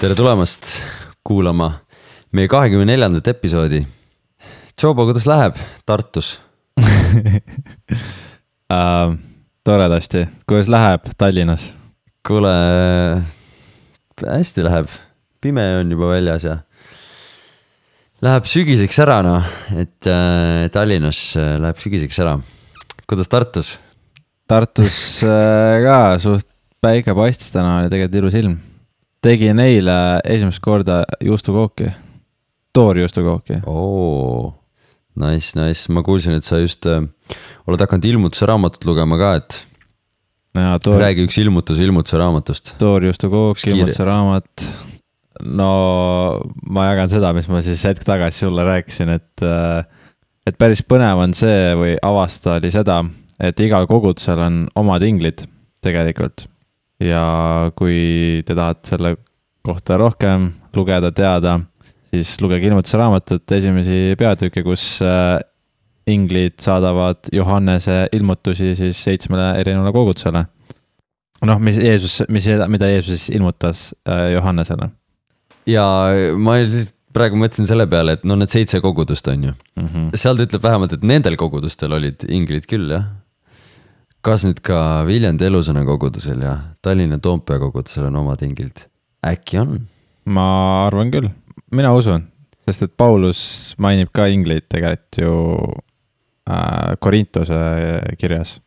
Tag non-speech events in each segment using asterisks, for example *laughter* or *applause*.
tere tulemast kuulama meie kahekümne neljandat episoodi. Jobo, kuidas läheb Tartus *laughs* uh,? toredasti, kuidas läheb Tallinnas? kuule, hästi läheb, pime on juba väljas ja läheb sügiseks ära noh, et äh, Tallinnas äh, läheb sügiseks ära. kuidas Tartus? Tartus äh, ka suht päike paistis täna, oli tegelikult ilus ilm. Tegin eile esimest korda juustukooki, toorjuustukooki. oo, nice, nice, ma kuulsin, et sa just äh, oled hakanud ilmutuse raamatut lugema ka, et toor, räägi üks ilmutus ilmutuse raamatust. toorjuustukook, Üks kiire- ilmutuse raamat. no ma jagan seda, mis ma siis hetk tagasi sulle rääkisin, et, äh, et päris põnev on see või avastada oli seda, et igal kogudusel on omad inglid tegelikult. Ja kui te tahate selle kohta rohkem lugeda, teada, siis lugege ilmutuse raamatut, esimesi peatükke, kus äh, inglid saadavad Johannese ilmutusi siis seitsmele erinevale kogudusele. noh, mis Jeesus, mis, mida Jeesus siis ilmutas äh, Johannesele ja ma lihtsalt praegu mõtlesin selle peale, et no need seitse kogudust on ju, mm. -hmm. seal ta ütleb vähemalt, et nendel kogudustel olid inglid küll jah. Kas nüüd ka Viljandi Elusõna kogudusel ja Tallinna Toompea kogudusel on omad inglid? äkki on? ma arvan küll, mina usun, sest et Paulus mainib ka ingleid tegelikult ju äh, Korintuse kirjas.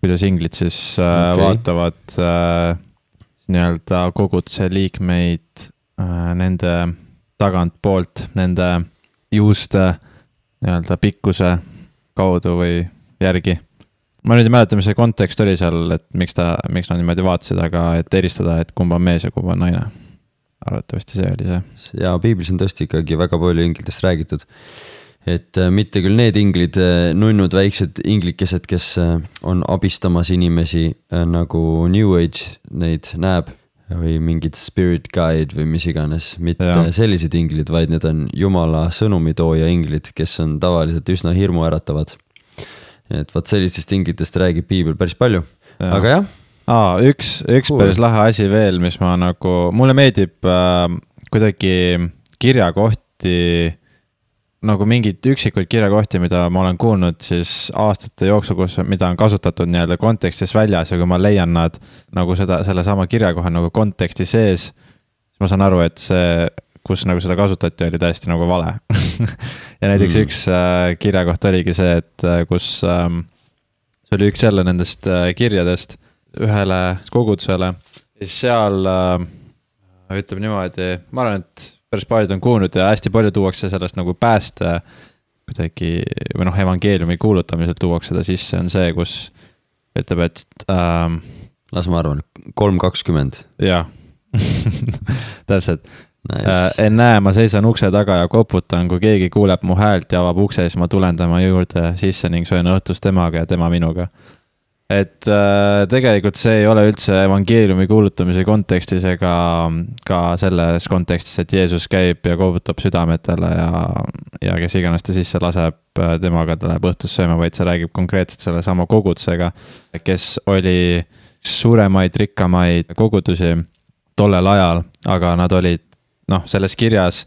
kuidas inglid siis äh, okay. vaatavad äh, nii-öelda koguduse liikmeid äh, nende tagantpoolt, nende juuste nii-öelda pikkuse kaudu või järgi. Ma nüüd ei mäleta, mis see kontekst oli seal, et miks ta, miks nad niimoodi vaatasid, aga et eristada, et kumb on mees ja kumb on naine. arvatavasti see oli see. ja piiblis on tõesti ikkagi väga palju inglitest räägitud. et äh, mitte küll need inglid, äh, nunnud väiksed inglikesed, kes äh, on abistamas inimesi nagu New Age neid näeb või mingid spirit guide või mis iganes, mitte Jah. sellised inglid, vaid need on jumala sõnumitooja inglid, kes on tavaliselt üsna hirmuäratavad. Et vot sellistest inglitest räägib piibel päris palju, aga jah, aa, üks, üks Cool. päris lahe asi veel, mis ma nagu, mulle meeldib äh, kuidagi kirjakohti. nagu mingeid üksikuid kirjakohti, mida ma olen kuulnud siis aastate jooksul, kus, mida on kasutatud nii-öelda kontekstist väljas ja kui ma leian nad nagu seda, sellesama kirjakoha nagu konteksti sees. siis ma saan aru, et see, kus nagu seda kasutati, oli täiesti nagu vale *laughs* ja näiteks Mm. üks äh, kirjakoht oligi see, et äh, kus ähm, see oli üks jälle nendest äh, kirjadest ühele kogudusele ja siis seal äh, ütleb niimoodi, ma arvan, et päris paljud on kuulnud ja hästi palju tuuakse sellest nagu pääste kuidagi või noh, evangeeliumi kuulutamisel tuuakse seda sisse, on see, kus ütleb, et ähm, las ma arvan, kolm kakskümmend. jah *laughs* täpselt Nice. äh,. ennäe, ma seisan ukse taga ja koputan, kui keegi kuuleb mu häält ja avab ukse, siis ma tulen tema juurde sisse ning söön õhtust temaga ja tema minuga. et äh, tegelikult see ei ole üldse evangeeliumi kuulutamise kontekstis ega ka selles kontekstis, et Jeesus käib ja koputab südametele ja, ja kes iganes ta sisse laseb, temaga ta läheb õhtust sööma, vaid see räägib konkreetselt sellesama kogudusega, kes oli suuremaid, rikkamaid kogudusi tollel ajal, aga nad olid noh, selles kirjas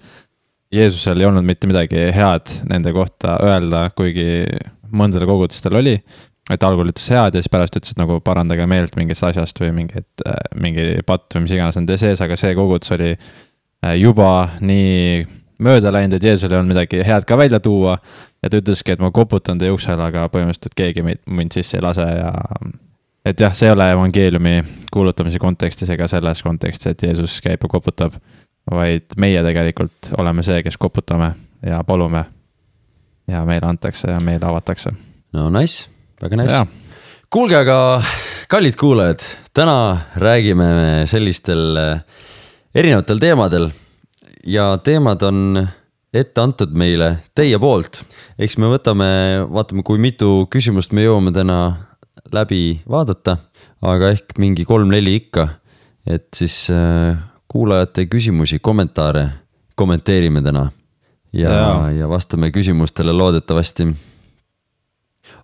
Jeesusel ei olnud mitte midagi head nende kohta öelda, kuigi mõndadel kogudustel oli. et algul ütles head ja siis pärast ütles, et nagu parandage meelt mingist asjast või mingit, mingi patt või mis iganes nende sees, aga see kogudus oli äh, juba nii mööda läinud, et Jeesusel ei olnud midagi head ka välja tuua. ja ta ütleski, et ma koputan teie uksele, aga põhimõtteliselt keegi mind sisse ei lase ja et jah, see ei ole evangeeliumi kuulutamise kontekstis ega selles kontekstis, et Jeesus käib ja koputab, vaid meie tegelikult oleme see, kes koputame ja palume. ja meile antakse ja meile avatakse. no nice, väga nice kuulge, aga kallid kuulajad, täna räägime me sellistel äh, erinevatel teemadel ja teemad on ette antud meile teie poolt. eks me võtame, vaatame, kui mitu küsimust me jõuame täna läbi vaadata, aga ehk mingi kolm-neli ikka. et siis äh, kuulajate küsimusi, kommentaare kommenteerime täna ja, ja. Ja vastame küsimustele loodetavasti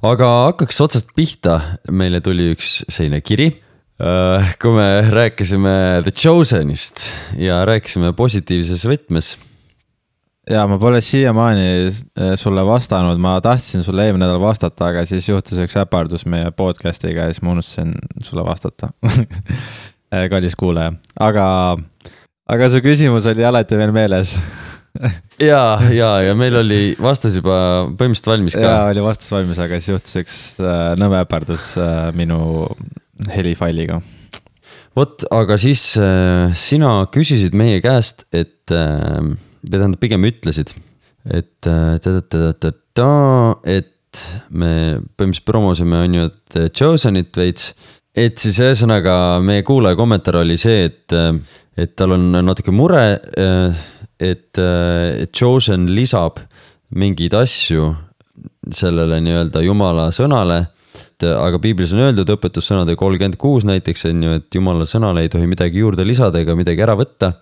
aga hakkaks otsast pihta, meile tuli üks selline kiri. Äh, kui me rääkisime The Chosenist ja rääkisime positiivses võtmes. ja ma pole siiamaani äh, sulle vastanud, ma tahtsin sulle eelmine nädal vastata, aga siis juhtus üks äpardus meie podcast'iga ja siis ma unustasin sulle vastata *laughs* kallis kuulaja, aga, aga su küsimus oli alati veel meeles *laughs* ja, ja, ja meil oli vastus juba põhimõtteliselt valmis ka. ja oli vastus valmis, aga siis juhtus üks äh, nõme äpardus äh, minu helifailiga. vot, aga siis äh, sina küsisid meie käest, et äh,, või tähendab, pigem ütlesid, et äh, et me põhimõtteliselt promosime, on ju, et Chosenit veits. Et siis ühesõnaga meie kuulaja kommentaar oli see, et, et tal on natuke mure, et Chosen lisab mingeid asju sellele nii-öelda jumala sõnale et aga piiblis on öeldud õpetussõnade kolmkümmend kuus näiteks on ju, et jumala sõnale ei tohi midagi juurde lisada ega midagi ära võtta.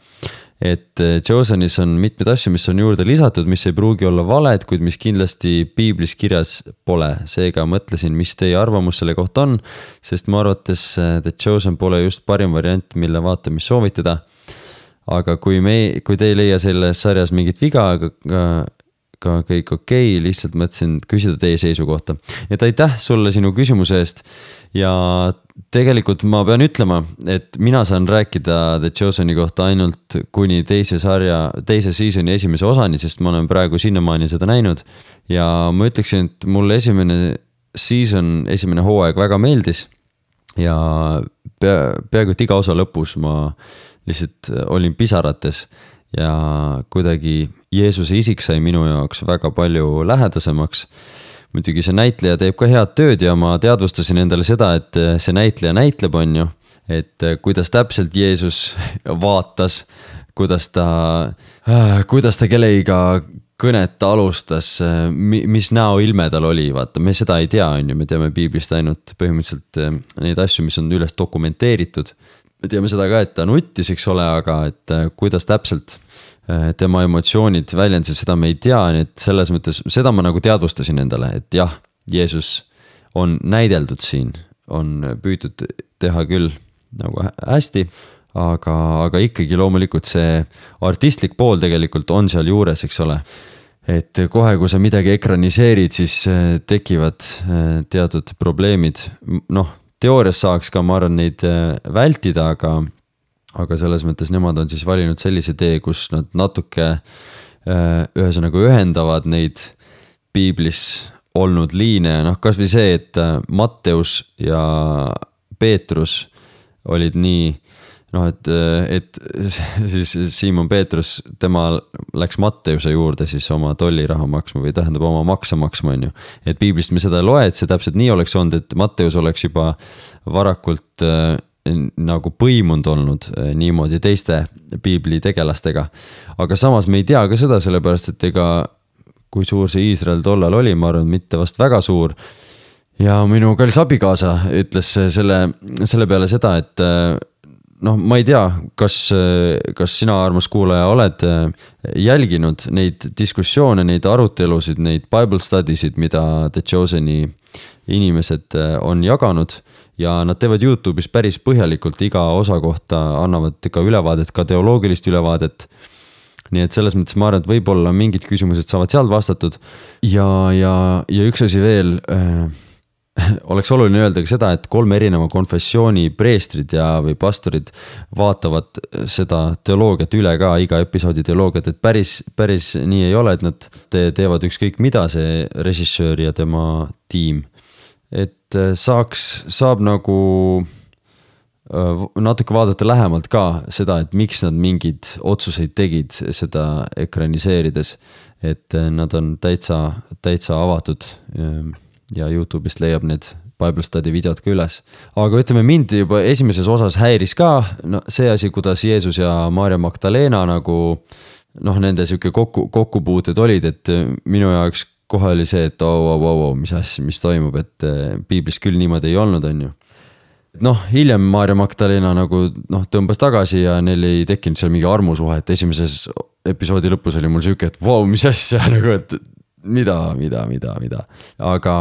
Et eh, Josenis on mitmeid asju, mis on juurde lisatud, mis ei pruugi olla valed, kuid mis kindlasti piiblis kirjas pole. seega mõtlesin, mis teie arvamus selle kohta on, sest mu arvates eh, The Chosen pole just parim variant, mille vaatamist soovitada aga kui me, kui te ei leia selles sarjas mingit viga, ka kõik okei okay,, lihtsalt mõtlesin küsida teie seisukohta. et aitäh sulle sinu küsimuse eest. ja tegelikult ma pean ütlema, et mina saan rääkida The Choseni kohta ainult kuni teise sarja, teise season'i esimese osani, sest ma olen praegu sinnamaani seda näinud. ja ma ütleksin, et mulle esimene season, esimene hooaeg väga meeldis. ja pea, peaaegu et iga osa lõpus ma lihtsalt olin pisarates ja kuidagi Jeesuse isik sai minu jaoks väga palju lähedasemaks. muidugi see näitleja teeb ka head tööd ja ma teadvustasin endale seda, et see näitleja näitleb, on ju. et kuidas täpselt Jeesus vaatas, kuidas ta, kuidas ta kellegiga kõnet alustas, mis näoilme tal oli, vaata, me seda ei tea, on ju, me teame piiblist ainult põhimõtteliselt neid asju, mis on üles dokumenteeritud me teame seda ka, et ta nuttis, eks ole, aga et äh, kuidas täpselt äh, tema emotsioonid väljendasid, seda me ei tea, nii et selles mõttes seda ma nagu teadvustasin endale, et jah, Jeesus on näideldud siin, on püütud teha küll nagu hästi, aga, aga ikkagi loomulikult see artistlik pool tegelikult on sealjuures, eks ole. Et kohe, kui sa midagi ekraniseerid, siis äh, tekivad teatud probleemid, noh teoorias saaks ka, ma arvan, neid äh, vältida, aga, aga selles mõttes nemad on siis valinud sellise tee, kus nad natuke äh, ühesõnaga ühendavad neid piiblis olnud liine, noh, kasvõi see, et äh, Matteus ja Peetrus olid nii noh, et, et *laughs* siis Siimon Peetrus, tema läks Matteuse juurde siis oma tolliraha maksma või tähendab oma makse maksma, on ju. et piiblist me seda ei loe, et see täpselt nii oleks olnud, et Matteus oleks juba varakult äh, nagu põimunud olnud äh, niimoodi teiste piibli tegelastega. aga samas me ei tea ka seda, sellepärast et ega kui suur see Iisrael tollal oli, ma arvan, mitte vast väga suur ja minu kallis abikaasa ütles selle, selle peale seda, et äh, noh, ma ei tea, kas, kas sina, armas kuulaja, oled äh, jälginud neid diskussioone, neid arutelusid, neid Bible study sid, mida The Chosen'i inimesed äh, on jaganud. ja nad teevad Youtube'is päris põhjalikult iga osa kohta, annavad ka ülevaadet, ka teoloogilist ülevaadet. nii et selles mõttes ma arvan, et võib-olla mingid küsimused saavad seal vastatud ja, ja, ja üks asi veel äh, *laughs* oleks oluline öelda ka seda, et kolme erineva konfessiooni preestrid ja, või pastorid vaatavad seda teoloogiat üle ka, iga episoodi teoloogiat, et päris, päris nii ei ole, et nad te teevad ükskõik mida, see režissöör ja tema tiim. et äh, saaks, saab nagu äh, natuke vaadata lähemalt ka seda, et miks nad mingeid otsuseid tegid seda ekraniseerides. et äh, nad on täitsa, täitsa avatud ja Youtube'ist leiab need Bible study videod ka üles. aga ütleme, mind juba esimeses osas häiris ka, no see asi, kuidas Jeesus ja Maarja Magdalena nagu noh, nende sihuke kokku, kokkupuuted olid, et minu jaoks kohe oli see, et oo, oo, oo, mis asja, mis toimub, et eh, piiblis küll niimoodi ei olnud, on ju. noh, hiljem Maarja Magdalena nagu noh, tõmbas tagasi ja neil ei tekkinud seal mingi armusuhet, esimeses episoodi lõpus oli mul sihuke, et vau wow,, mis asja *laughs* nagu, et mida, mida, mida, mida, aga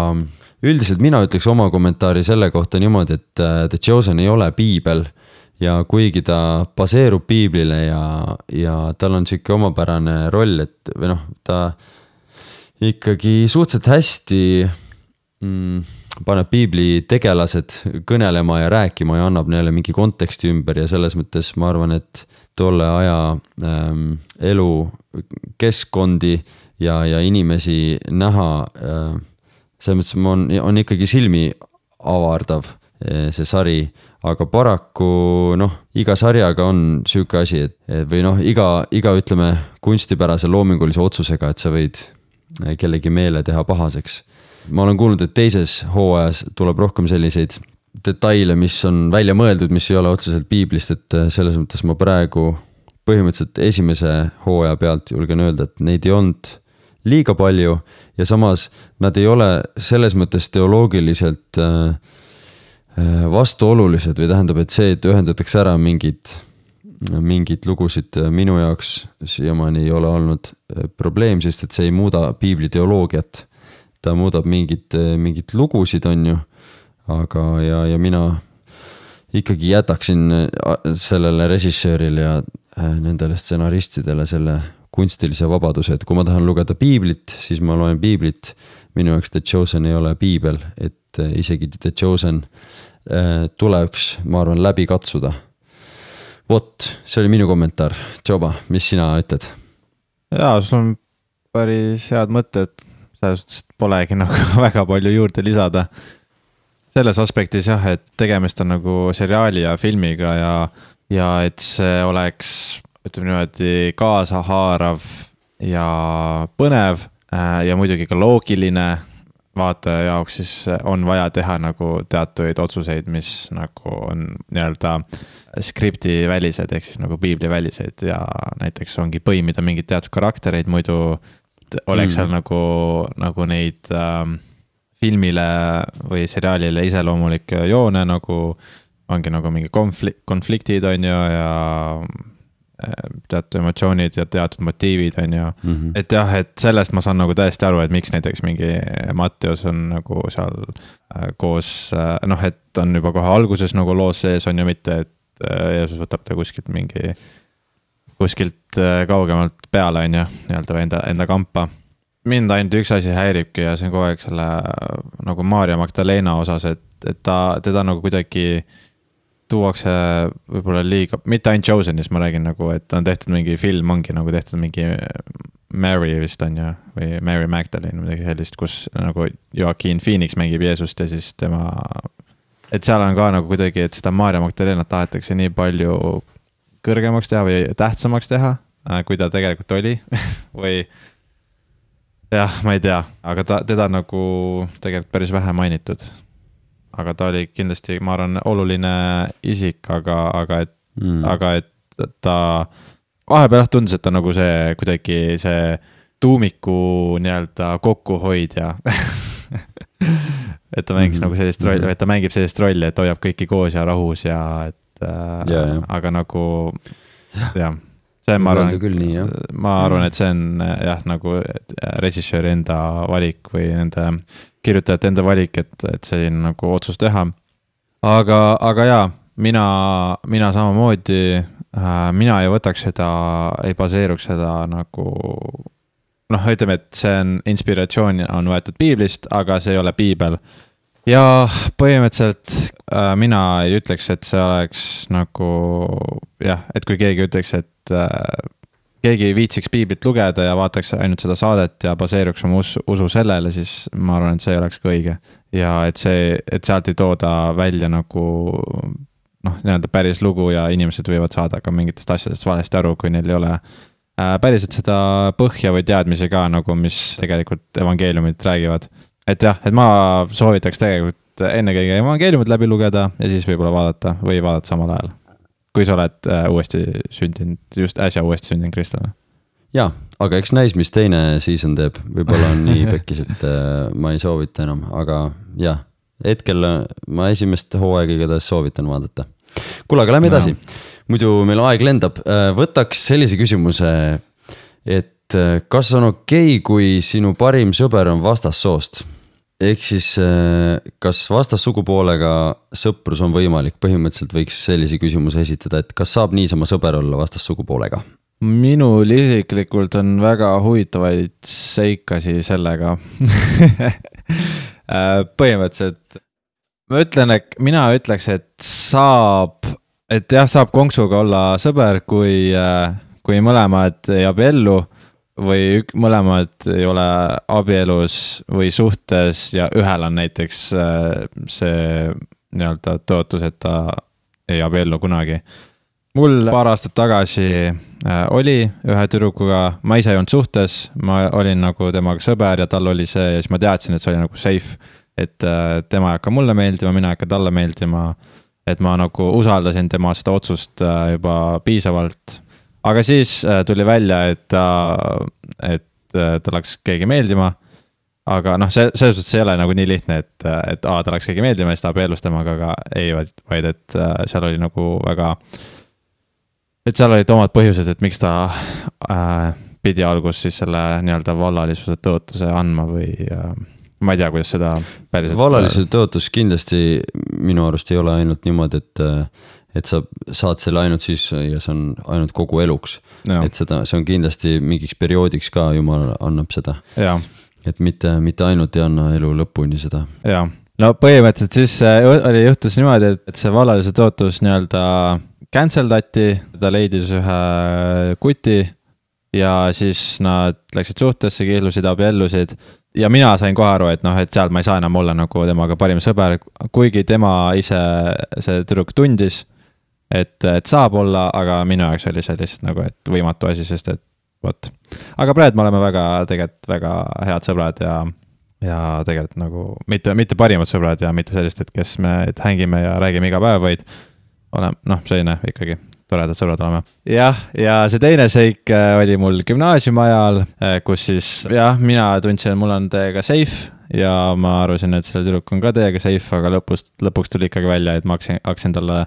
üldiselt mina ütleks oma kommentaari selle kohta niimoodi, et äh, The Chosen ei ole piibel ja kuigi ta baseerub piiblile ja, ja tal on sihuke omapärane roll, et või noh, ta ikkagi suhteliselt hästi mm, paneb piibli tegelased kõnelema ja rääkima ja annab neile mingi konteksti ümber ja selles mõttes ma arvan, et tolle aja ähm, elukeskkondi ja, ja inimesi näha äh,. selles mõttes on, on ikkagi silmi avardav äh, see sari, aga paraku noh, iga sarjaga on sihuke asi, et, või noh, iga, iga ütleme kunstipärase loomingulise otsusega, et sa võid äh, kellegi meele teha pahaseks ma olen kuulnud, et teises hooajas tuleb rohkem selliseid detaile, mis on välja mõeldud, mis ei ole otseselt piiblist, et äh, selles mõttes ma praegu põhimõtteliselt esimese hooaja pealt julgen öelda, et neid ei olnud liiga palju ja samas nad ei ole selles mõttes teoloogiliselt äh, äh, vastuolulised või tähendab, et see, et ühendatakse ära mingid, mingeid lugusid minu jaoks siiamaani ei ole olnud probleem, sest et see ei muuda piibli teoloogiat ta muudab mingit, mingeid lugusid, on ju. Aga, ja, ja mina ikkagi jätaksin äh, sellele režissöörile ja äh, nendele stsenaristidele selle kunstilise vabaduse, et kui ma tahan lugeda piiblit, siis ma loen piiblit. minu jaoks The Chosen ei ole piibel, et äh, isegi The Chosen tuleks, ma arvan, läbi katsuda. vot, see oli minu kommentaar. Joba, mis sina ütled? jaa, sul on päris head mõtted selles suhtes, et polegi nagu *laughs* väga palju juurde lisada. Selles aspektis jah, et tegemist on nagu seriaali ja filmiga ja, ja et see oleks, ütleme niimoodi, kaasahaarav ja põnev äh, ja muidugi ka loogiline vaataja jaoks, siis on vaja teha nagu teatuid otsuseid, mis nagu on nii-öelda skripti välised, ehk siis nagu piibli välised ja näiteks ongi põimida mingeid teatud karaktereid, muidu oleks mm. seal nagu, nagu neid ähm, filmile või seriaalile iseloomulikke joone nagu. ongi nagu mingi konflikt, konfliktid on ju ja äh, teatud emotsioonid ja teatud motiivid, on ju mm. -hmm. et jah, et sellest ma saan nagu täiesti aru, et miks näiteks mingi Mattias on nagu seal äh, koos äh,, noh, et on juba kohe alguses nagu loos sees, on ju, mitte et Jeesus võtab ta kuskilt mingi kuskilt kaugemalt peale, on ju, nii-öelda enda, enda kampa. Mind ainult üks asi häiribki ja see on kogu aeg selle nagu Maarja Magdalena osas, et, et ta, teda nagu kuidagi tuuakse võib-olla liiga, mitte ainult Chosenis, ma räägin nagu, et on tehtud mingi film, ongi nagu tehtud mingi Mary vist on ju, või Mary Magdalene, midagi sellist, kus nagu Joaquin Phoenix mängib Jeesust ja siis tema. et seal on ka nagu kuidagi, et seda Maarja Magdalenat tahetakse nii palju kõrgemaks teha või tähtsamaks teha, kui ta tegelikult oli *laughs* või. Jah, ma ei tea, aga ta, teda nagu tegelikult päris vähe mainitud. aga ta oli kindlasti, ma arvan, oluline isik, aga, aga et mm., aga et ta. vahepeal jah tundus, et ta nagu see kuidagi see tuumiku nii-öelda kokkuhoidja *laughs* et ta mängis mm -hmm. nagu sellist rolli, mhm. et ta mängib sellist rolli, et hoiab kõiki koos ja rahus ja et et ja, ja. aga nagu jah, see ma arvan, nii, ma arvan, et see on jah, nagu režissööri enda valik või nende kirjutajate enda valik, et, et selline nagu otsus teha. aga, aga jaa, mina, mina samamoodi äh,, mina ei võtaks seda, ei baseeruks seda nagu noh, ütleme, et see on inspiratsioon on võetud piiblist, aga see ei ole piibel ja põhimõtteliselt äh, mina ei ütleks, et see oleks nagu jah, et kui keegi ütleks, et äh, keegi ei viitsiks piiblit lugeda ja vaataks ainult seda saadet ja baseeruks oma usu, usu sellele, siis ma arvan, et see oleks ka õige. ja et see, et sealt ei tooda välja nagu noh, nii-öelda päris lugu ja inimesed võivad saada ka mingitest asjadest valesti aru, kui neil ei ole äh, päriselt seda põhja või teadmisi ka nagu, mis tegelikult evangeeliumid räägivad et jah, et ma soovitaks tegelikult ennekõike evangeeliumit läbi lugeda ja siis võib-olla vaadata või vaadata samal ajal. Kui sa oled äh, uuesti sündinud, just äsja uuesti sündinud kristlane. jaa, aga eks näis, mis teine season teeb, võib-olla on nii pekkis, et äh, ma ei soovita enam, aga jah, hetkel äh, ma esimest hooaega igatahes soovitan vaadata. kuule, aga lähme edasi no., muidu meil aeg lendab, võtaks sellise küsimuse, et kas on okei okay,, kui sinu parim sõber on vastassoost? Ehk siis äh, kas vastassugupoolega sõprus on võimalik, põhimõtteliselt võiks sellise küsimuse esitada, et kas saab niisama sõber olla vastassugupoolega? minul isiklikult on väga huvitavaid seikasi sellega. *laughs* Äh, põhimõtteliselt ma ütlen, et mina ütleks, et saab, et jah, saab konksuga olla sõber, kui, äh, kui mõlemad ei abiellu või mõlemad ei ole abielus või suhtes ja ühel on näiteks äh, see nii-öelda tõotus, et ta ei abiellu kunagi. mul paar aastat tagasi äh, oli ühe tüdrukuga, ma ise ei olnud suhtes, ma olin nagu temaga sõber ja tal oli see ja siis ma teadsin, et see oli nagu safe. et äh, tema ei hakka mulle meeldima, mina ei hakka talle meeldima. et ma nagu usaldasin tema seda otsust juba piisavalt aga siis äh, tuli välja, et ta, et äh, talle hakkas keegi meeldima. aga noh, see, selles suhtes ei ole nagu nii lihtne, et, et aa, talle hakkas keegi meeldima ja siis ta abiellus temaga, aga ei, vaid, vaid et äh, seal oli nagu väga. et seal olid omad põhjused, et miks ta äh, pidi alguses siis selle nii-öelda vallalisuse tõotuse andma või äh, ma ei tea, kuidas seda päriselt. vallalisuse tõotus kindlasti minu arust ei ole ainult niimoodi, et et sa saad selle ainult siis ja see on ainult kogu eluks. et seda, see on kindlasti mingiks perioodiks ka jumal annab seda. et mitte, mitte ainult ei anna elu lõpuni seda. jaa, no põhimõtteliselt siis äh, oli, juhtus niimoodi, et see vallalise tootlus nii-öelda cancel dati, ta leidis ühe kuti ja siis nad läksid suhtesse, kiirlusid, abiellusid ja mina sain kohe aru, et noh, et seal ma ei saa enam olla nagu temaga parim sõber, kuigi tema ise, see tüdruk tundis et, et saab olla, aga minu jaoks oli see lihtsalt nagu, et võimatu asi, sest et vot. aga praegu me oleme väga, tegelikult väga head sõbrad ja, ja tegelikult nagu mitte, mitte parimad sõbrad ja mitte sellised, et kes me et hängime ja räägime iga päev, vaid oleme, noh, selline ikkagi toredad sõbrad oleme. jah, ja see teine seik äh, oli mul gümnaasiumi ajal, äh, kus siis jah, mina tundsin, et mul on teiega safe ja ma arvasin, et see tüdruk on ka teiega safe, aga lõpus, lõpuks tuli ikkagi välja, et ma hakkasin, hakkasin talle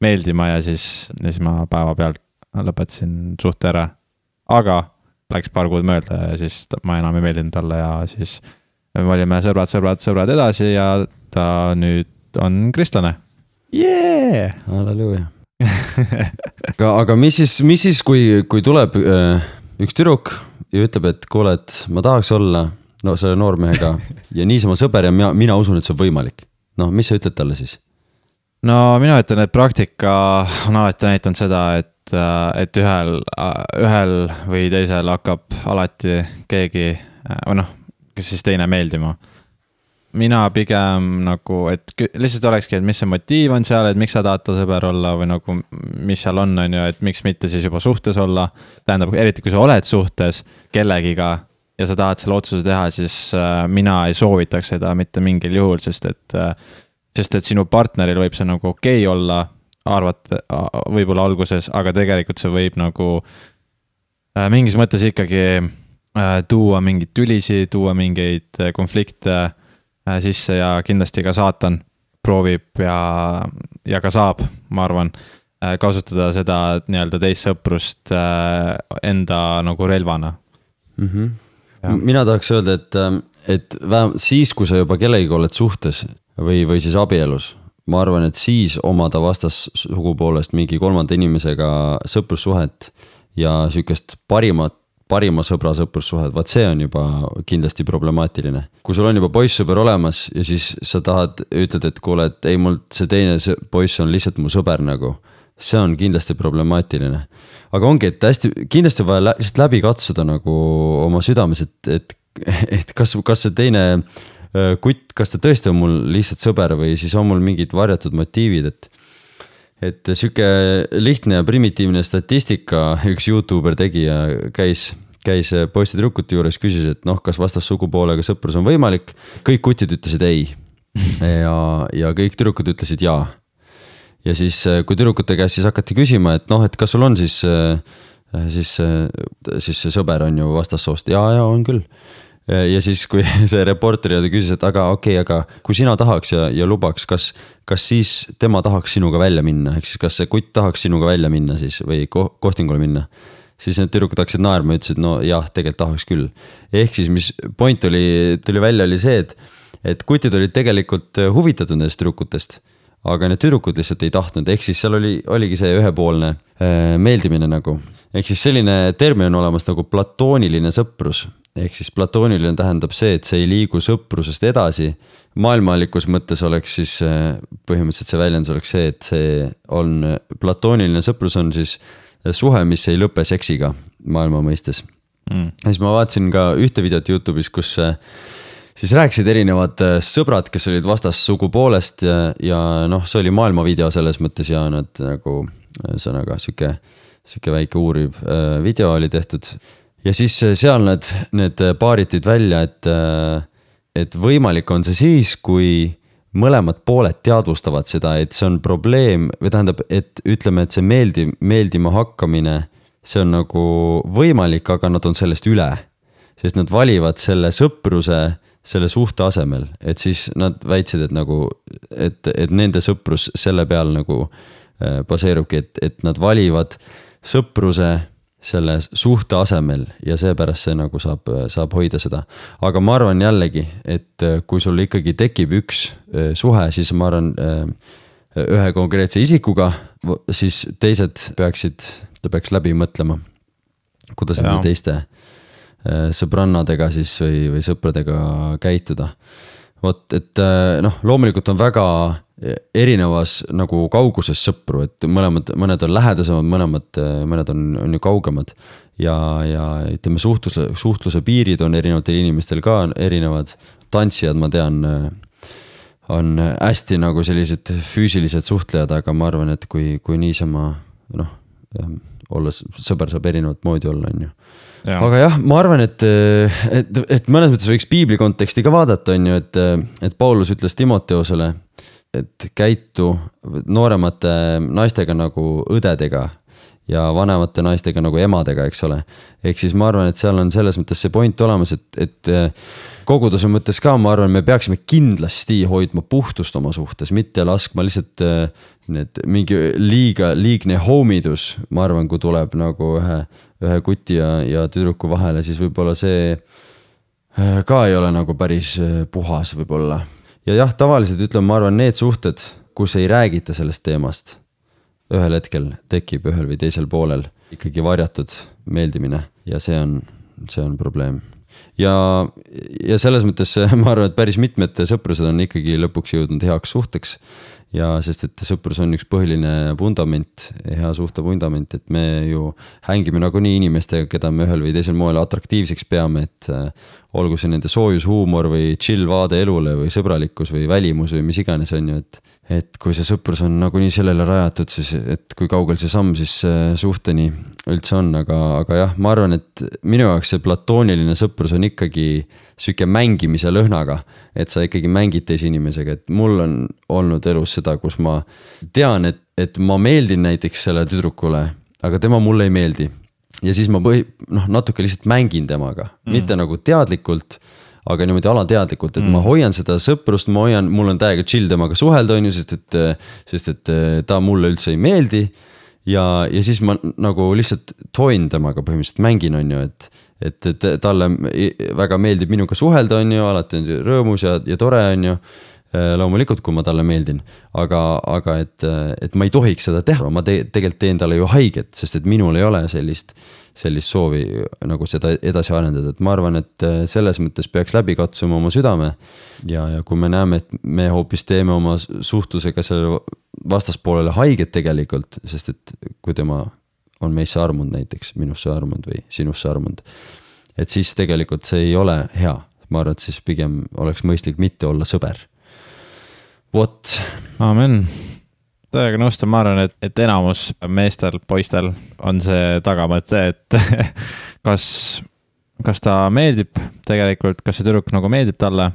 meeldima ja siis, siis ma päevapealt lõpetasin suhte ära. aga läks paar kuud mööda ja siis ma enam ei meeldinud talle ja siis me olime sõbrad, sõbrad, sõbrad edasi ja ta nüüd on kristlane yeah!. halleluuja *laughs* aga, aga mis siis, mis siis, kui, kui tuleb äh, üks tüdruk ja ütleb, et kuule, et ma tahaks olla no selle noormehega *laughs* ja niisama sõber ja mina, mina usun, et see on võimalik. noh, mis sa ütled talle siis? No mina ütlen, et praktika on alati näidanud seda, et, et ühel, ühel või teisel hakkab alati keegi või noh, kes siis teine meeldima. mina pigem nagu, et lihtsalt olekski, et mis see motiiv on seal, et miks sa tahad ta sõber olla või nagu, mis seal on, on ju, et miks mitte siis juba suhtes olla. tähendab, eriti kui sa oled suhtes kellegiga ja sa tahad selle otsuse teha, siis äh, mina ei soovitaks seda mitte mingil juhul, sest et äh, sest et sinu partneril võib see nagu okei okay olla, arvata võib-olla alguses, aga tegelikult see võib nagu äh, mingis mõttes ikkagi äh, tuua mingeid tülisid, tuua mingeid äh, konflikte äh, sisse ja kindlasti ka saatan proovib ja, ja ka saab, ma arvan äh,, kasutada seda nii-öelda teist sõprust äh, enda nagu relvana mm. -hmm. mina tahaks öelda, et, äh, et vähemalt siis, kui sa juba kellegiga oled suhtes, või, või siis abielus. ma arvan, et siis omada vastassugupoolest mingi kolmanda inimesega sõprussuhet ja sihukest parimat parima sõbra sõprussuhed, vaat see on juba kindlasti problemaatiline. kui sul on juba poissõber olemas ja siis sa tahad, ütled, et kuule, et ei, mul see teine poiss on lihtsalt mu sõber nagu. see on kindlasti problemaatiline. aga ongi, et hästi, kindlasti on vaja lihtsalt läbi katsuda nagu oma südames, et, et, *laughs* et kas, kas see teine Äh, kutt, kas ta tõesti on mul lihtsalt sõber või siis on mul mingid varjatud motiivid, et. et sihuke lihtne ja primitiivne statistika *laughs* üks Youtuber tegi ja käis, käis poiste-tüdrukute juures, küsis, et noh, kas vastassugupoolega sõprus on võimalik. kõik kutid ütlesid ei ja, ja kõik tüdrukud ütlesid jaa. ja siis, kui tüdrukute käest siis hakati küsima, et noh, et kas sul on siis, siis, siis see sõber on ju vastassoost, ja, ja on küll ja siis, kui *laughs* see reporter küsis, et aga okei okay,, aga kui sina tahaks ja, ja lubaks, kas, kas siis tema tahaks sinuga välja minna, ehk siis kas see kutt tahaks sinuga välja minna siis või ko kohtingule minna? siis need tüdrukud hakkasid naerma ja ütlesid, no jah, tegelikult tahaks küll. ehk siis, mis point oli, tuli välja, oli see, et, et kutid olid tegelikult huvitatud nendest tüdrukutest aga need tüdrukud lihtsalt ei tahtnud, ehk siis seal oli, oligi see ühepoolne äh, meeldimine nagu. ehk siis selline termin on olemas nagu platooniline sõprus. Ehk siis platooniline tähendab see, et see ei liigu sõprusest edasi. maailmalikus mõttes oleks siis äh, põhimõtteliselt see väljendus oleks see, et see on, platooniline sõprus on siis suhe, mis ei lõpe seksiga maailma mõistes mm.. ja siis ma vaatasin ka ühte videot Youtube'is, kus äh, siis rääkisid erinevad äh, sõbrad, kes olid vastassugupoolest ja, ja noh, see oli maailmavideo selles mõttes ja nad nagu ühesõnaga sihuke, sihuke väike uuriv video oli tehtud. Ja siis äh, seal need, need paarid tõid välja, et, et võimalik on see siis, kui mõlemad pooled teadvustavad seda, et see on probleem või tähendab, et ütleme, et see meeldi-, meeldima hakkamine, see on nagu võimalik, aga nad on sellest üle. sest nad valivad selle sõpruse selle suhte asemel, et siis nad väitsid, et nagu, et, et nende sõprus selle peal nagu baseerubki, et, et nad valivad sõpruse selle suhte asemel ja seepärast see nagu saab, saab hoida seda. aga ma arvan jällegi, et äh, kui sul ikkagi tekib üks äh, suhe, siis ma arvan ühe konkreetse isikuga, siis teised peaksid, ta peaks läbi mõtlema, kuidas nende teiste Äh, sõbrannadega siis või, või sõpradega käituda. Vot, et äh, noh, loomulikult on väga erinevas nagu kauguses sõpru, et mõlemad, mõned on lähedasemad, mõlemad, mõned on, on ju kaugemad. ja, ja ütleme, suhtluse, suhtluse piirid on erinevatel inimestel ka erinevad. tantsijad, ma tean, on hästi nagu sellised füüsilised suhtlejad, aga ma arvan, et kui, kui niisama noh, olles sõber saab erinevat moodi olla, on ju aga jah, ma arvan, et, et, et mõnes mõttes võiks piibli konteksti ka vaadata, on ju, et, et Paulus ütles Timoteosele, et käitu nooremate naistega nagu õdedega ja vanemate naistega nagu emadega, eks ole. ehk siis ma arvan, et seal on selles mõttes see point olemas, et, et koguduse mõttes ka, ma arvan, me peaksime kindlasti hoidma puhtust oma suhtes, mitte laskma lihtsalt need mingi liiga, liigne homidus, ma arvan, kui tuleb nagu ühe ühe kuti ja, ja tüdruku vahele, siis võib-olla see äh, ka ei ole nagu päris puhas võib-olla. ja jah, tavaliselt ütleme, ma arvan, need suhted, kus ei räägita sellest teemast, ühel hetkel tekib ühel või teisel poolel ikkagi varjatud meeldimine ja see on, see on probleem. Ja, ja selles mõttes *laughs* ma arvan, et päris mitmed sõprused on ikkagi lõpuks jõudnud heaks suhteks ja sest, et sõprus on üks põhiline vundament, hea suhte vundament, et me ju hängime nagunii inimestega, keda me ühel või teisel moel atraktiivseks peame, et äh, olgu see nende soojus huumor või chill vaade elule või sõbralikkus või välimus või mis iganes, on ju, et et kui see sõprus on nagunii sellele rajatud, siis et kui kaugel see samm siis äh, suhteni üldse on, aga, aga jah, ma arvan, et minu jaoks see platooniline sõprus on ikkagi sihuke mängimise lõhnaga. et sa ikkagi mängid teise inimesega, et mul on olnud elus seda, kus ma tean, et, et ma meeldin näiteks sellele tüdrukule, aga tema mulle ei meeldi. ja siis ma põhi-, noh, natuke lihtsalt mängin temaga mm., mitte nagu teadlikult aga niimoodi alateadlikult, et mm. ma hoian seda sõprust, ma hoian, mul on täiega chill temaga suhelda, on ju, sest et, sest et ta mulle üldse ei meeldi. Ja, ja siis ma nagu lihtsalt toin temaga põhimõtteliselt mängin, on ju, et, et, et talle väga meeldib minuga suhelda, on ju, alati on rõõmus ja, ja tore, on ju loomulikult, kui ma talle meeldin, aga, aga et, et ma ei tohiks seda teha, ma te, tegelikult teen talle ju haiget, sest et minul ei ole sellist äh, sellist soovi nagu seda edasi arendada, et ma arvan, et äh, selles mõttes peaks läbi katsuma oma südame. ja, ja kui me näeme, et me hoopis teeme oma suhtlusega sellele vastaspoolele haiget tegelikult, sest et kui tema on meisse armunud näiteks, minusse armunud või sinusse armunud. et siis tegelikult see ei ole hea, ma arvan, et siis pigem oleks mõistlik mitte olla sõber. Vot. amen täiega nõustun, ma arvan, et, et enamus meestel, poistel on see tagamõte, et *laughs* kas, kas ta meeldib tegelikult, kas see tüdruk nagu meeldib talle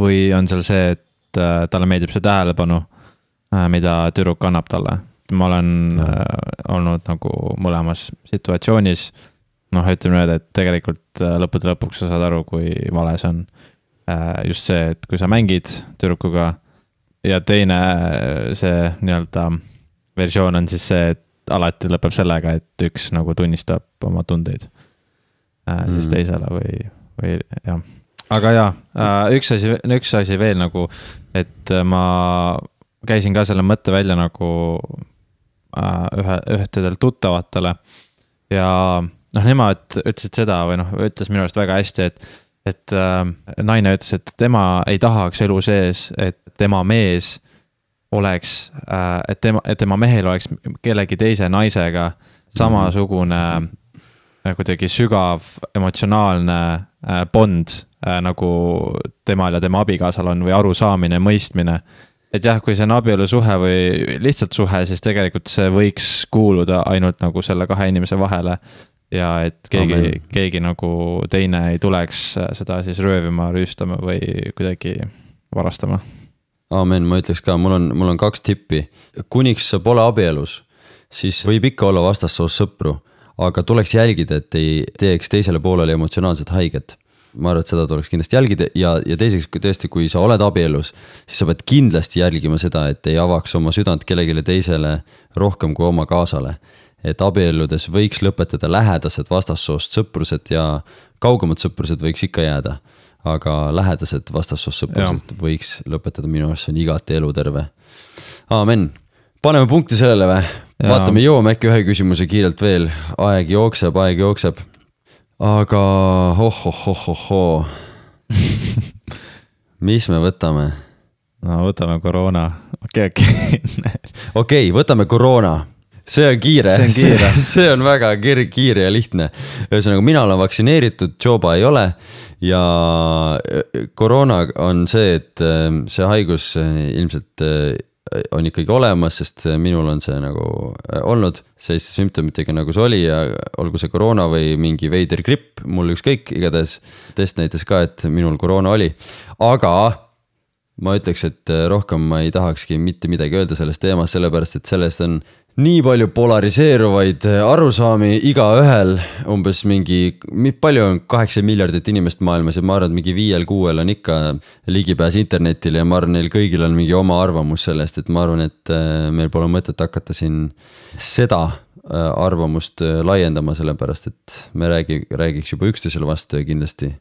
või on seal see, et äh, talle meeldib see tähelepanu, äh, mida tüdruk annab talle. ma olen äh, olnud nagu mõlemas situatsioonis. noh, ütleme niimoodi, et tegelikult äh, lõppude lõpuks sa saad aru, kui vale see on. just see, et kui sa mängid tüdrukuga ja teine see nii-öelda versioon on siis see, et alati lõpeb sellega, et üks nagu tunnistab oma tundeid äh, siis mm. teisele või, või jah. aga jaa äh,, üks asi, üks asi veel nagu, et ma käisin ka selle mõtte välja nagu äh, ühe, ühtedel tuttavatele ja noh, nemad ütlesid seda või noh, ütles minu arust väga hästi, et, et äh, naine ütles, et tema ei tahaks elu sees, et tema mees oleks äh,, et tema, et tema mehel oleks kellegi teise naisega samasugune äh, kuidagi sügav emotsionaalne äh, bond äh, nagu temal ja tema abikaasal on või arusaamine, mõistmine. et jah, kui see on abielusuhe või lihtsalt suhe, siis tegelikult see võiks kuuluda ainult nagu selle kahe inimese vahele ja et keegi, keegi nagu teine ei tuleks seda siis röövima, rüüstama või kuidagi varastama. aamen, ma ütleks ka, mul on, mul on kaks tippi. kuniks sa pole abielus, siis võib ikka olla vastassoost sõpru, aga tuleks jälgida, et ei teeks teisele poolele emotsionaalset haiget ma arvan, et seda tuleks kindlasti jälgida ja, ja teiseks, kui tõesti, kui sa oled abielus, siis sa pead kindlasti jälgima seda, et ei avaks oma südant kellelegi teisele rohkem kui oma kaasale et abielludes võiks lõpetada lähedased vastassoost sõprused ja kaugemad sõprused võiks ikka jääda. aga lähedased vastassoost sõprused ja. võiks lõpetada, minu arust see on igati eluterve. aamen, paneme punkti sellele või? vaatame, jõuame äkki ühe küsimuse kiirelt veel, aeg jookseb, aeg jookseb. aga oh-oh-oh-oh-oo *laughs* mis me võtame? no võtame koroona, okei okei okei võtame koroona see on kiire, see *laughs* see on väga kiire, kiire ja lihtne. ühesõnaga, mina olen vaktsineeritud, Joba ei ole. Ja äh, koroona on see, et äh, see haigus äh, ilmselt on ikkagi olemas, sest minul on see nagu olnud. Selliste sümptomitega, nagu see oli ja olgu see koroona või mingi veider gripp, mul ükskõik, igatahes test näitas ka, et minul koroona oli, aga ma ütleks, et rohkem ma ei tahakski mitte midagi öelda sellest teemast, sellepärast et sellest on nii palju polariseeruvaid äh, arusaami igaühel, umbes mingi, palju on kaheksa miljardit inimest maailmas ja ma arvan, et mingi viiel-kuuel on ikka ligipääs internetile ja ma arvan, neil kõigil on mingi oma arvamus sellest, et ma arvan, et äh, meil pole mõtet hakata siin seda äh, arvamust laiendama, sellepärast et me räägi, räägiks juba üksteisele vastu ja kindlasti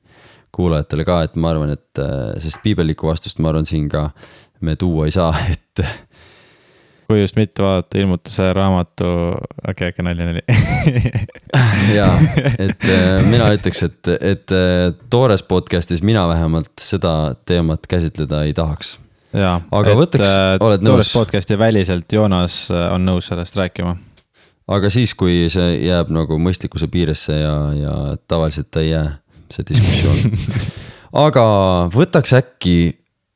kuulajatele ka, et ma arvan, et sest piibellikku vastust, ma arvan, siin ka me tuua ei saa, *laughs* et kui just mitte vaadata ilmutuse raamatu, okei okay,, okay,, nali, nali *laughs* jaa, *laughs* et äh, mina ütleks, et, et äh, toores podcast'is mina vähemalt seda teemat käsitleda ei tahaks. jaa, aga et, võtaks, äh, oled nõus? toores podcast'i väliselt Joonas on nõus sellest rääkima. aga siis, kui see jääb nagu mõistlikkuse piiresse ja, ja tavaliselt ta ei jää, see diskussioon *laughs* aga võtaks äkki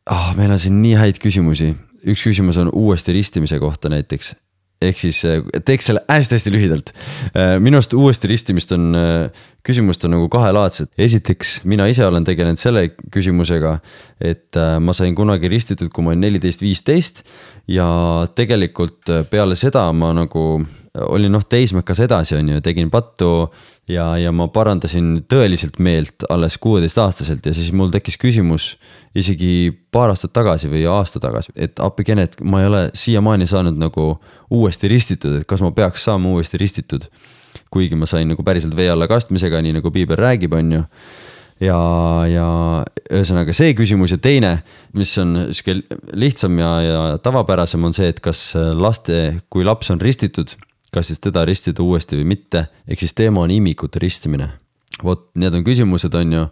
ah,, meil on siin nii häid küsimusi üks küsimus on uuesti ristimise kohta näiteks. ehk siis eh, teeks selle hästi-hästi lühidalt. Eh, minu arust uuesti ristimist on, eh, küsimust on nagu kahelaadsed. esiteks, mina ise olen tegelenud selle küsimusega, et ma sain kunagi ristitud, kui ma olin neliteist, viisteist. ja tegelikult peale seda ma nagu olin noh teismekas edasi, on ju, tegin pattu ja, ja ma parandasin tõeliselt meelt alles kuueteistaastaselt ja siis mul tekkis küsimus isegi paar aastat tagasi või aasta tagasi, et appikene, et ma ei ole siiamaani saanud nagu uuesti ristitud, et kas ma peaks saama uuesti ristitud. kuigi ma sain nagu päriselt vee alla kastmisega, nii nagu piibel räägib, on ju ja, ja ühesõnaga see küsimus ja teine, mis on sihuke lihtsam ja, ja tavapärasem, on see, et kas laste, kui laps on ristitud kas siis teda ristida uuesti või mitte, ehk siis teema on imikute ristimine. vot, need on küsimused, on ju.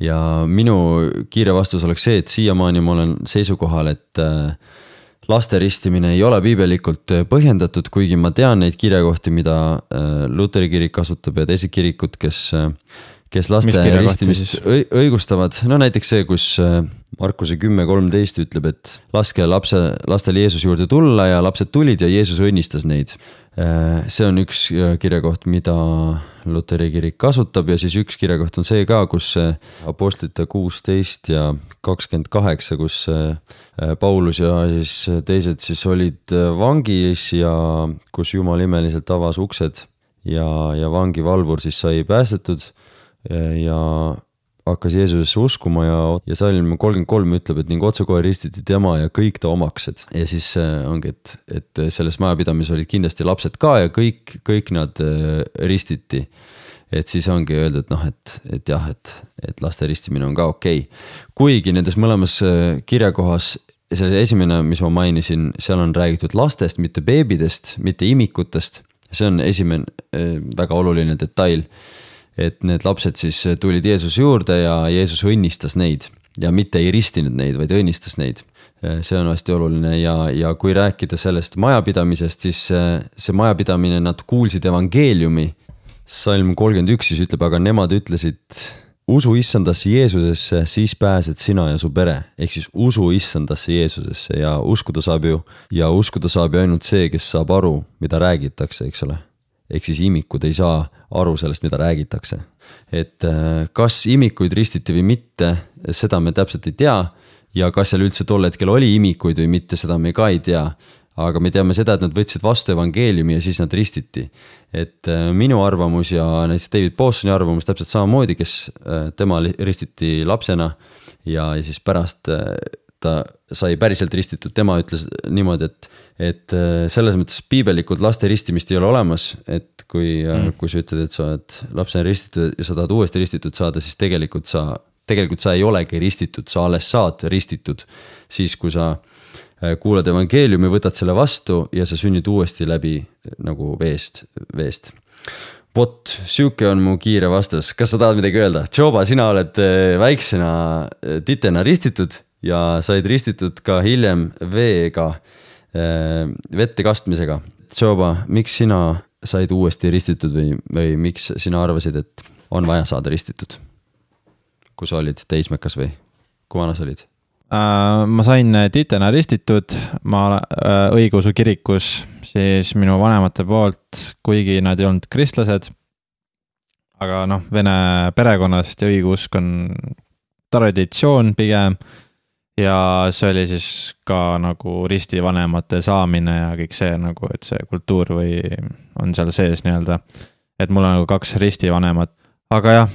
ja minu kiire vastus oleks see, et siiamaani ma olen seisukohal, et äh, laste ristimine ei ole piibelikult äh, põhjendatud, kuigi ma tean neid kirjakohti, mida äh, Luteri kirik kasutab ja teised kirikud, kes kes laste ristimist õigustavad, no näiteks see, kus äh, Markuse kümme kolmteist ütleb, et laske lapse, lastel Jeesuse juurde tulla ja lapsed tulid ja Jeesus õnnistas neid. Äh, see on üks äh, kirjakoht, mida Luteri kirik kasutab ja siis üks kirjakoht on see ka, kus Apostlite kuusteist ja kakskümmend kaheksa, kus Paulus ja siis teised siis olid vangis ja kus Jumal imeliselt avas uksed ja, ja vangivalvur siis sai päästetud ja hakkas Jeesusesse uskuma ja, ja salm kolmkümmend kolm ütleb, et ning otsekohe ristiti tema ja kõik ta omaksed. ja siis äh, ongi, et, et selles majapidamises olid kindlasti lapsed ka ja kõik, kõik nad äh, ristiti. et siis ongi öeldud noh, et, et jah, et, et laste ristimine on ka okei okay.. kuigi nendes mõlemas äh, kirjakohas see esimene, mis ma mainisin, seal on räägitud lastest, mitte beebidest, mitte imikutest. see on esimene väga oluline detail et need lapsed siis tulid Jeesuse juurde ja Jeesus õnnistas neid ja mitte ei ristinud neid, vaid õnnistas neid. see on hästi oluline ja, ja kui rääkida sellest majapidamisest, siis see majapidamine, nad kuulsid evangeeliumi. salm kolmkümmend üks siis ütleb, aga nemad ütlesid, usu issandasse Jeesusesse, siis pääsed sina ja su pere. ehk siis usu issandasse Jeesusesse ja uskuda saab ju, ja uskuda saab ju ainult see, kes saab aru, mida räägitakse, eks ole ehk siis imikud ei saa aru sellest, mida räägitakse. et äh, kas imikuid ristiti või mitte, seda me täpselt ei tea. ja kas seal üldse tol hetkel oli imikuid või mitte, seda me ka ei tea. aga me teame seda, et nad võtsid vastu evangeeliumi ja siis nad ristiti. et äh, minu arvamus ja näiteks David Bostoni arvamus täpselt samamoodi, kes äh, tema ristiti lapsena ja, ja siis pärast ta sai päriselt ristitud, tema ütles niimoodi, et, et äh, selles mõttes piibellikult laste ristimist ei ole olemas, et kui äh, mm., kui sa ütled, et sa oled lapsena ristitud ja sa tahad uuesti ristitud saada, siis tegelikult sa, tegelikult sa ei olegi ristitud, sa alles saad ristitud. siis, kui sa äh, kuulad evangeeliumi, võtad selle vastu ja sa sünnid uuesti läbi nagu veest, veest vot, sihuke on mu kiire vastus, kas sa tahad midagi öelda? Joba, sina oled väiksena titena ristitud ja said ristitud ka hiljem veega, äh, vette kastmisega. Tšoba, miks sina said uuesti ristitud või, või miks sina arvasid, et on vaja saada ristitud? kui sa olid teismekas või, kui vana sa olid? Äh, ma sain titena ristitud, ma äh, õigeusu kirikus siis minu vanemate poolt, kuigi nad ei olnud kristlased. aga noh, vene perekonnast ja õigeusk on traditsioon pigem ja see oli siis ka nagu ristivanemate saamine ja kõik see nagu, et see kultuur või on seal sees nii-öelda. et mul on nagu kaks ristivanemat, aga jah,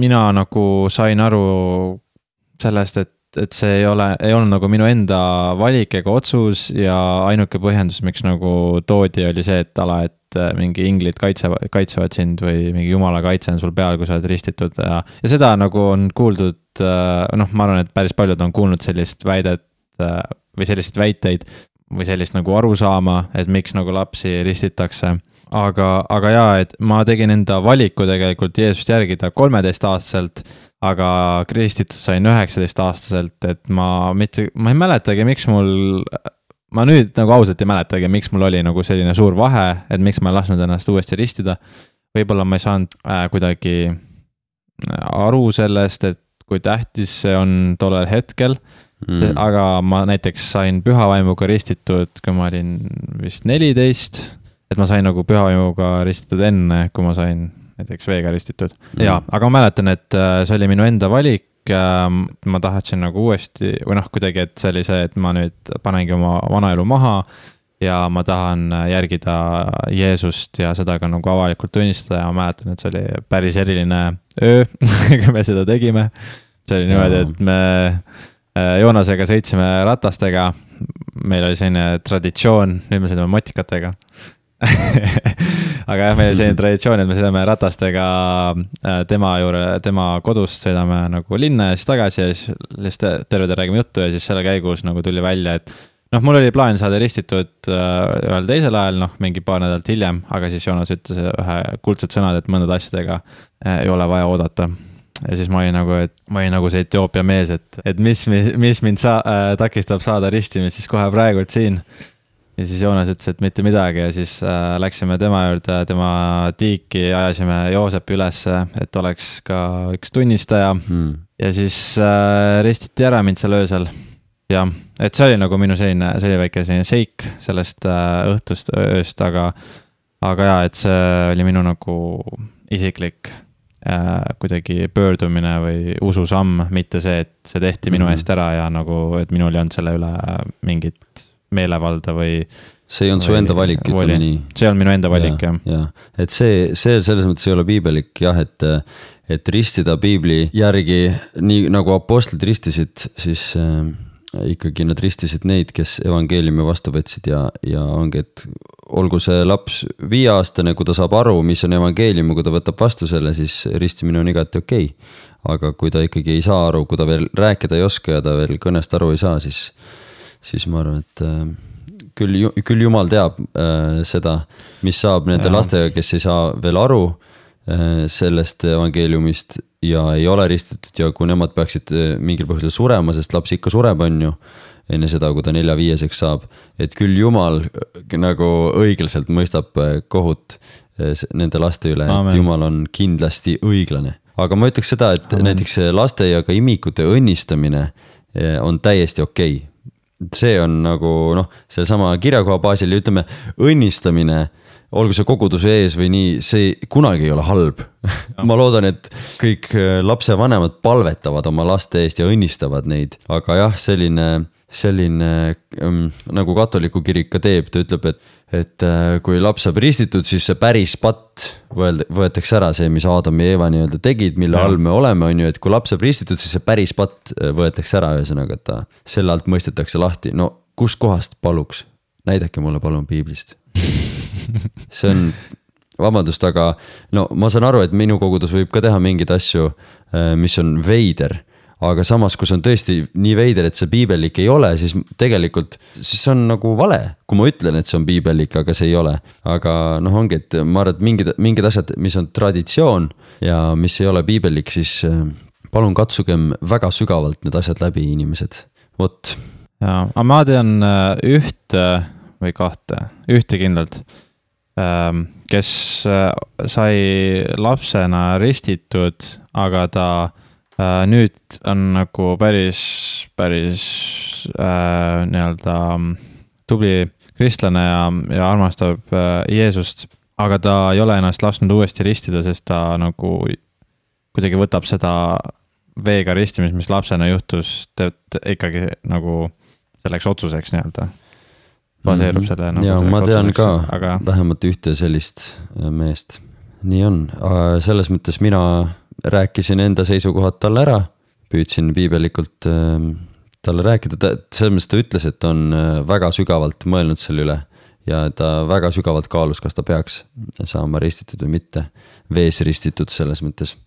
mina nagu sain aru sellest, et, et see ei ole, ei olnud nagu minu enda valik ega otsus ja ainuke põhjendus, miks nagu toodi, oli see, et ala, et mingi inglid kaitsevad, kaitsevad sind või mingi jumala kaitse on sul peal, kui sa oled ristitud ja, ja seda nagu on kuuldud Äh, noh, ma arvan, et päris paljud on kuulnud sellist väidet äh, või selliseid väiteid või sellist nagu arusaama, et miks nagu lapsi ristitakse. aga, aga jaa, et ma tegin enda valiku tegelikult Jeesust järgida kolmeteistaastaselt, aga kristitud sain üheksateistaastaselt, et ma mitte, ma ei mäletagi, miks mul ma nüüd nagu ausalt ei mäletagi, miks mul oli nagu selline suur vahe, et miks ma ei lasknud ennast uuesti ristida. võib-olla ma ei saanud äh, kuidagi aru sellest, et kui tähtis see on tollel hetkel mm.. aga ma näiteks sain pühavaimuga ristitud, kui ma olin vist neliteist. et ma sain nagu pühavaimuga ristitud enne, kui ma sain näiteks veega ristitud mm.. ja, aga ma mäletan, et äh, see oli minu enda valik ma tahtsin nagu uuesti või noh, kuidagi, et see, et ma nüüd panengi oma vana elu maha ja ma tahan äh, järgida Jeesust ja seda ka nagu avalikult tunnistada ja ma mäletan, et see oli päris eriline öö *laughs* kui me seda tegime. see oli niimoodi, et me äh, Joonasega sõitsime ratastega. meil oli selline traditsioon, nüüd me sõidame motikatega *laughs* aga jah, meil oli selline traditsioon, et me sõidame ratastega äh, tema juurde, tema kodust sõidame nagu linna ja siis tagasi ja siis lihtsalt terve tee räägime juttu ja siis selle käigus nagu tuli välja, et noh, mul oli plaan saada ristitud äh, ühel teisel ajal, noh, mingi paar nädalat hiljem, aga siis Joonas ütles ühe kuldsed sõnad, et mõndade asjadega äh, ei ole vaja oodata. ja siis ma olin nagu, et ma olin nagu see Etioopia mees, et, et mis, mis, mis mind sa- äh,, takistab saada ristimist siis kohe praegult siin. Ja siis Joonas ütles, et mitte midagi ja siis äh, läksime tema juurde, tema tiiki ajasime Joosepi ülesse, et oleks ka üks tunnistaja hmm. ja siis äh, ristiti ära mind seal öösel jah, et see oli nagu minu selline, see oli väike selline seik sellest äh, õhtust, ööst, aga, aga jaa, et see oli minu nagu isiklik äh, kuidagi pöördumine või ususamm, mitte see, et see tehti minu mm -hmm. eest ära ja nagu, et minul ei olnud selle üle mingit meelevalda või. see ei olnud su enda valik, ütleme nii. see on minu enda valik ja,, jah. jah, et see, see selles mõttes ei ole piiblik jah, et, et ristida piibli järgi, nii nagu apostlid ristisid, siis äh, ikkagi nad ristisid neid, kes evangeeliumi vastu võtsid ja, ja ongi, et olgu see laps viieaastane, kui ta saab aru, mis on evangeelium ja kui ta võtab vastu selle, siis ristimine on igati okei okay. aga kui ta ikkagi ei saa aru, kui ta veel rääkida ei oska ja ta veel kõnest aru ei saa, siis, siis ma arvan, et äh, küll, küll jumal teab äh, seda, mis saab nende ja. lastega, kes ei saa veel aru äh, sellest evangeeliumist ja ei ole ristitud ja kui nemad peaksid mingil põhjusel surema, sest laps ikka sureb, on ju enne seda, kui ta nelja-viieseks saab. et küll jumal nagu õiglaselt mõistab kohut nende laste üle, et jumal on kindlasti õiglane. aga ma ütleks seda, et Amen. näiteks laste ja ka imikute õnnistamine on täiesti okei okay. See on nagu noh, sellesama kirjakoha baasil ja ütleme, õnnistamine olgu see koguduse ees või nii, see kunagi ei ole halb. ma loodan, et kõik lapsevanemad palvetavad oma laste eest ja õnnistavad neid, aga jah, selline selline ähm, nagu katoliku kirik ka teeb, ta ütleb, et, et äh, kui laps saab ristitud, siis see päris patt võetakse ära, see, mis Adam ja Eva nii-öelda tegid, mille ja. all me oleme, on ju, et kui laps saab ristitud, siis see päris patt äh, võetakse ära, ühesõnaga, et ta selle alt mõistetakse lahti, no kustkohast paluks, näidake mulle palun piiblist. *laughs* See on, vabandust, aga no ma saan aru, et minu kogudus võib ka teha mingeid asju, äh, mis on veider aga samas, kui see on tõesti nii veider, et see piibellik ei ole, siis tegelikult, siis see on nagu vale. kui ma ütlen, et see on piibellik, aga see ei ole. aga noh, ongi, et ma arvan, et mingid, mingid asjad, mis on traditsioon ja mis ei ole piibellik, siis äh, palun katsugem väga sügavalt need asjad läbi, inimesed, vot. ja, aga ma tean äh, ühte või kahte, ühte kindlalt ähm, kes äh, sai lapsena ristitud, aga ta nüüd on nagu päris, päris äh, nii-öelda tubli kristlane ja, ja armastab äh, Jeesust. aga ta ei ole ennast lasknud uuesti ristida, sest ta nagu kuidagi võtab seda veega ristimist, mis lapsena juhtus, teeb ikkagi nagu selleks otsuseks nii-öelda. baseerub mm -hmm. selle nagu. ja ma tean otsuseks, ka aga... vähemalt ühte sellist äh, meest. nii on, selles mõttes mina rääkisin enda seisukohad talle ära, püüdsin piibelikult äh, talle rääkida, ta, selles mõttes ta ütles, et on äh, väga sügavalt mõelnud selle üle. ja ta väga sügavalt kaalus, kas ta peaks saama ristitud või mitte, vees ristitud selles mõttes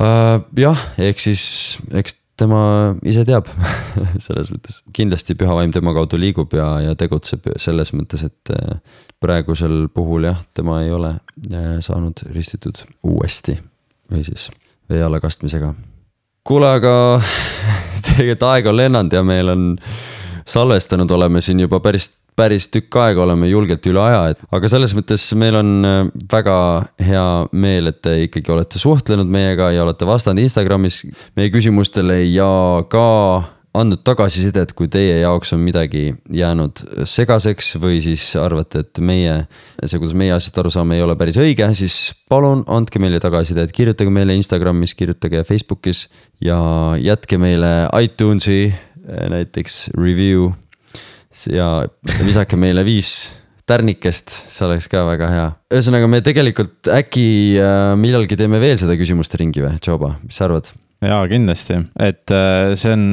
uh,. jah, ehk siis, eks tema ise teab *laughs* selles mõttes, kindlasti püha vaim tema kaudu liigub ja, ja tegutseb selles mõttes, et äh, praegusel puhul jah, tema ei ole saanud ristitud uuesti või siis vee alla kastmisega. kuule, aga *laughs* tegelikult aeg on lennanud ja meil on salvestanud oleme siin juba päris, päris tükk aega oleme julgelt üle aja, et aga selles mõttes meil on äh, väga hea meel, et te ikkagi olete suhtlenud meiega ja olete vastanud Instagramis meie küsimustele ja ka andnud tagasisidet, kui teie jaoks on midagi jäänud segaseks või siis arvate, et meie, see, kuidas meie asjast aru saame, ei ole päris õige, siis palun andke meile tagasisidet, kirjutage meile Instagramis, kirjutage Facebookis ja jätke meile iTunesi eh, näiteks review. ja lisake meile viis tärnikest, see oleks ka väga hea. ühesõnaga, me tegelikult äkki äh, millalgi teeme veel seda küsimuste ringi või, Joba, mis sa arvad? Jaa, kindlasti, et äh, see on,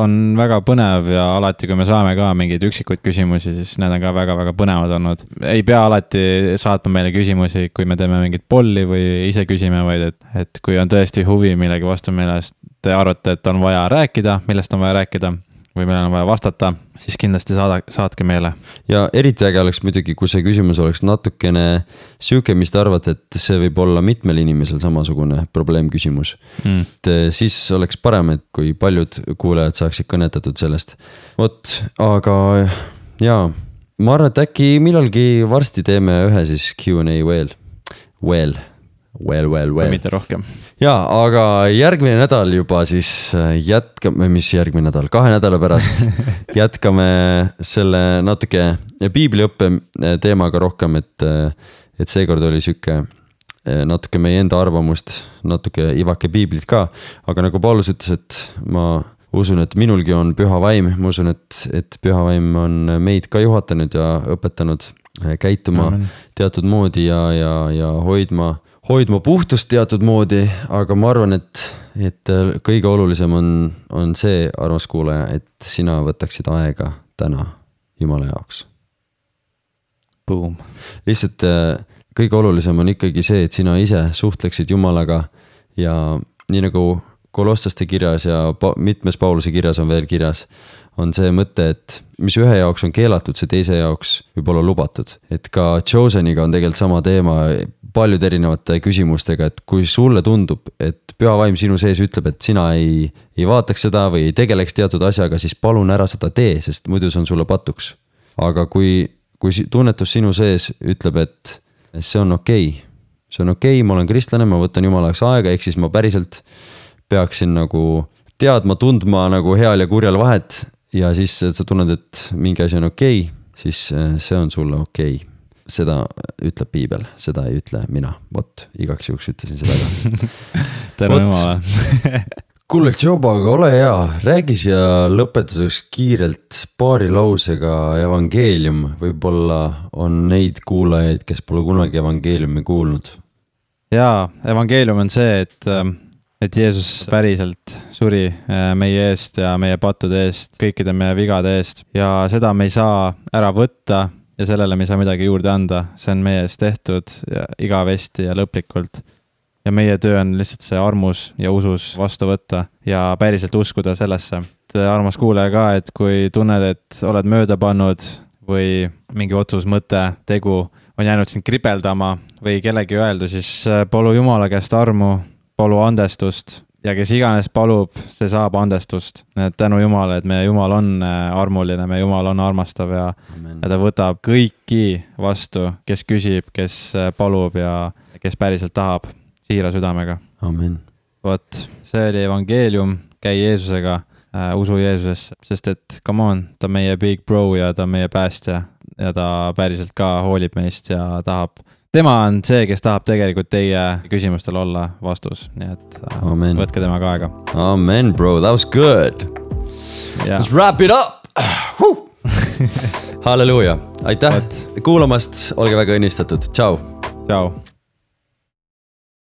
on väga põnev ja alati, kui me saame ka mingeid üksikuid küsimusi, siis need on ka väga-väga põnevad olnud. ei pea alati saatma meile küsimusi, kui me teeme mingit polli või ise küsime, vaid et, et kui on tõesti huvi millegi vastu, millest te arvate, et on vaja rääkida, millest on vaja rääkida või millele on vaja vastata, siis kindlasti saada, saatke meile. ja eriti äge oleks muidugi, kui see küsimus oleks natukene sihuke, mis te arvate, et see võib olla mitmel inimesel samasugune probleemküsimus. Mm.. et eh, siis oleks parem, et kui paljud kuulajad saaksid kõnetatud sellest. vot, aga jaa, ma arvan, et äkki millalgi varsti teeme ühe siis Q and A veel, veel Well, well, well. mitte rohkem. ja, aga järgmine nädal juba siis äh, jätkame, mis järgmine nädal, kahe nädala pärast *laughs* jätkame selle natuke piibliõppe äh, teemaga rohkem, et, äh, et seekord oli sihuke natuke meie enda arvamust, natuke ivake piiblit ka. aga nagu Paulus ütles, et ma usun, et minulgi on püha vaim, ma usun, et, et püha vaim on meid ka juhatanud ja õpetanud äh, käituma Amen. teatud moodi ja, ja, ja hoidma, hoidma puhtust teatud moodi, aga ma arvan, et, et kõige olulisem on, on see, armas kuulaja, et sina võtaksid aega täna Jumala jaoks. lihtsalt kõige olulisem on ikkagi see, et sina ise suhtleksid Jumalaga ja nii nagu kolosslaste kirjas ja mitmes Pauluse kirjas on veel kirjas, on see mõte, et mis ühe jaoks on keelatud, see teise jaoks võib olla lubatud. et ka Choseniga on tegelikult sama teema paljude erinevate küsimustega, et kui sulle tundub, et püha vaim sinu sees ütleb, et sina ei, ei vaataks seda või ei tegeleks teatud asjaga, siis palun ära seda tee, sest muidu see on sulle patuks. aga kui, kui tunnetus sinu sees ütleb, et see on okei okay., see on okei okay,, ma olen kristlane, ma võtan jumala jaoks aega, ehk siis ma päriselt peaksin nagu teadma, tundma nagu heal ja kurjal vahet ja siis sa tunned, et mingi asi on okei okay,, siis eh, see on sulle okei okay. seda ütleb piibel, seda ei ütle mina, vot igaks juhuks ütlesin seda ka. *laughs* tänu jumalale *laughs* kuule, Joba, aga ole hea, räägi siia lõpetuseks kiirelt paari lausega evangeelium, võib-olla on neid kuulajaid, kes pole kunagi evangeeliumi kuulnud. jaa, evangeelium on see, et ähm, et Jeesus päriselt suri äh, meie eest ja meie pattude eest, kõikide meie vigade eest ja seda me ei saa ära võtta ja sellele me ei saa midagi juurde anda, see on meie eest tehtud ja igavesti ja lõplikult. ja meie töö on lihtsalt see armus ja usus vastu võtta ja päriselt uskuda sellesse. Äh, armas kuulaja ka, et kui tunned, et oled mööda pannud või mingi otsus, mõte, tegu on jäänud sind kripeldama või kellegi öeldu, siis äh, palu Jumala käest armu palu andestust ja kes iganes palub, see saab andestust. et tänu Jumala, et meie Jumal on äh, armuline, meie Jumal on armastav ja, ja ta võtab kõiki vastu, kes küsib, kes äh, palub ja kes päriselt tahab, siira südamega. vot, see oli evangeelium, käi Jeesusega äh,, usu Jeesusesse, sest et come on, ta on meie big bro ja ta on meie päästja ja ta päriselt ka hoolib meist ja tahab tema on see, kes tahab tegelikult teie küsimustele olla vastus, nii et äh, Amen. võtke temaga aega. Amen, bro, that was good yeah.. Let's wrap it up *laughs* halleluuja, aitäh What? kuulamast, olge väga õnnistatud, tšau. tšau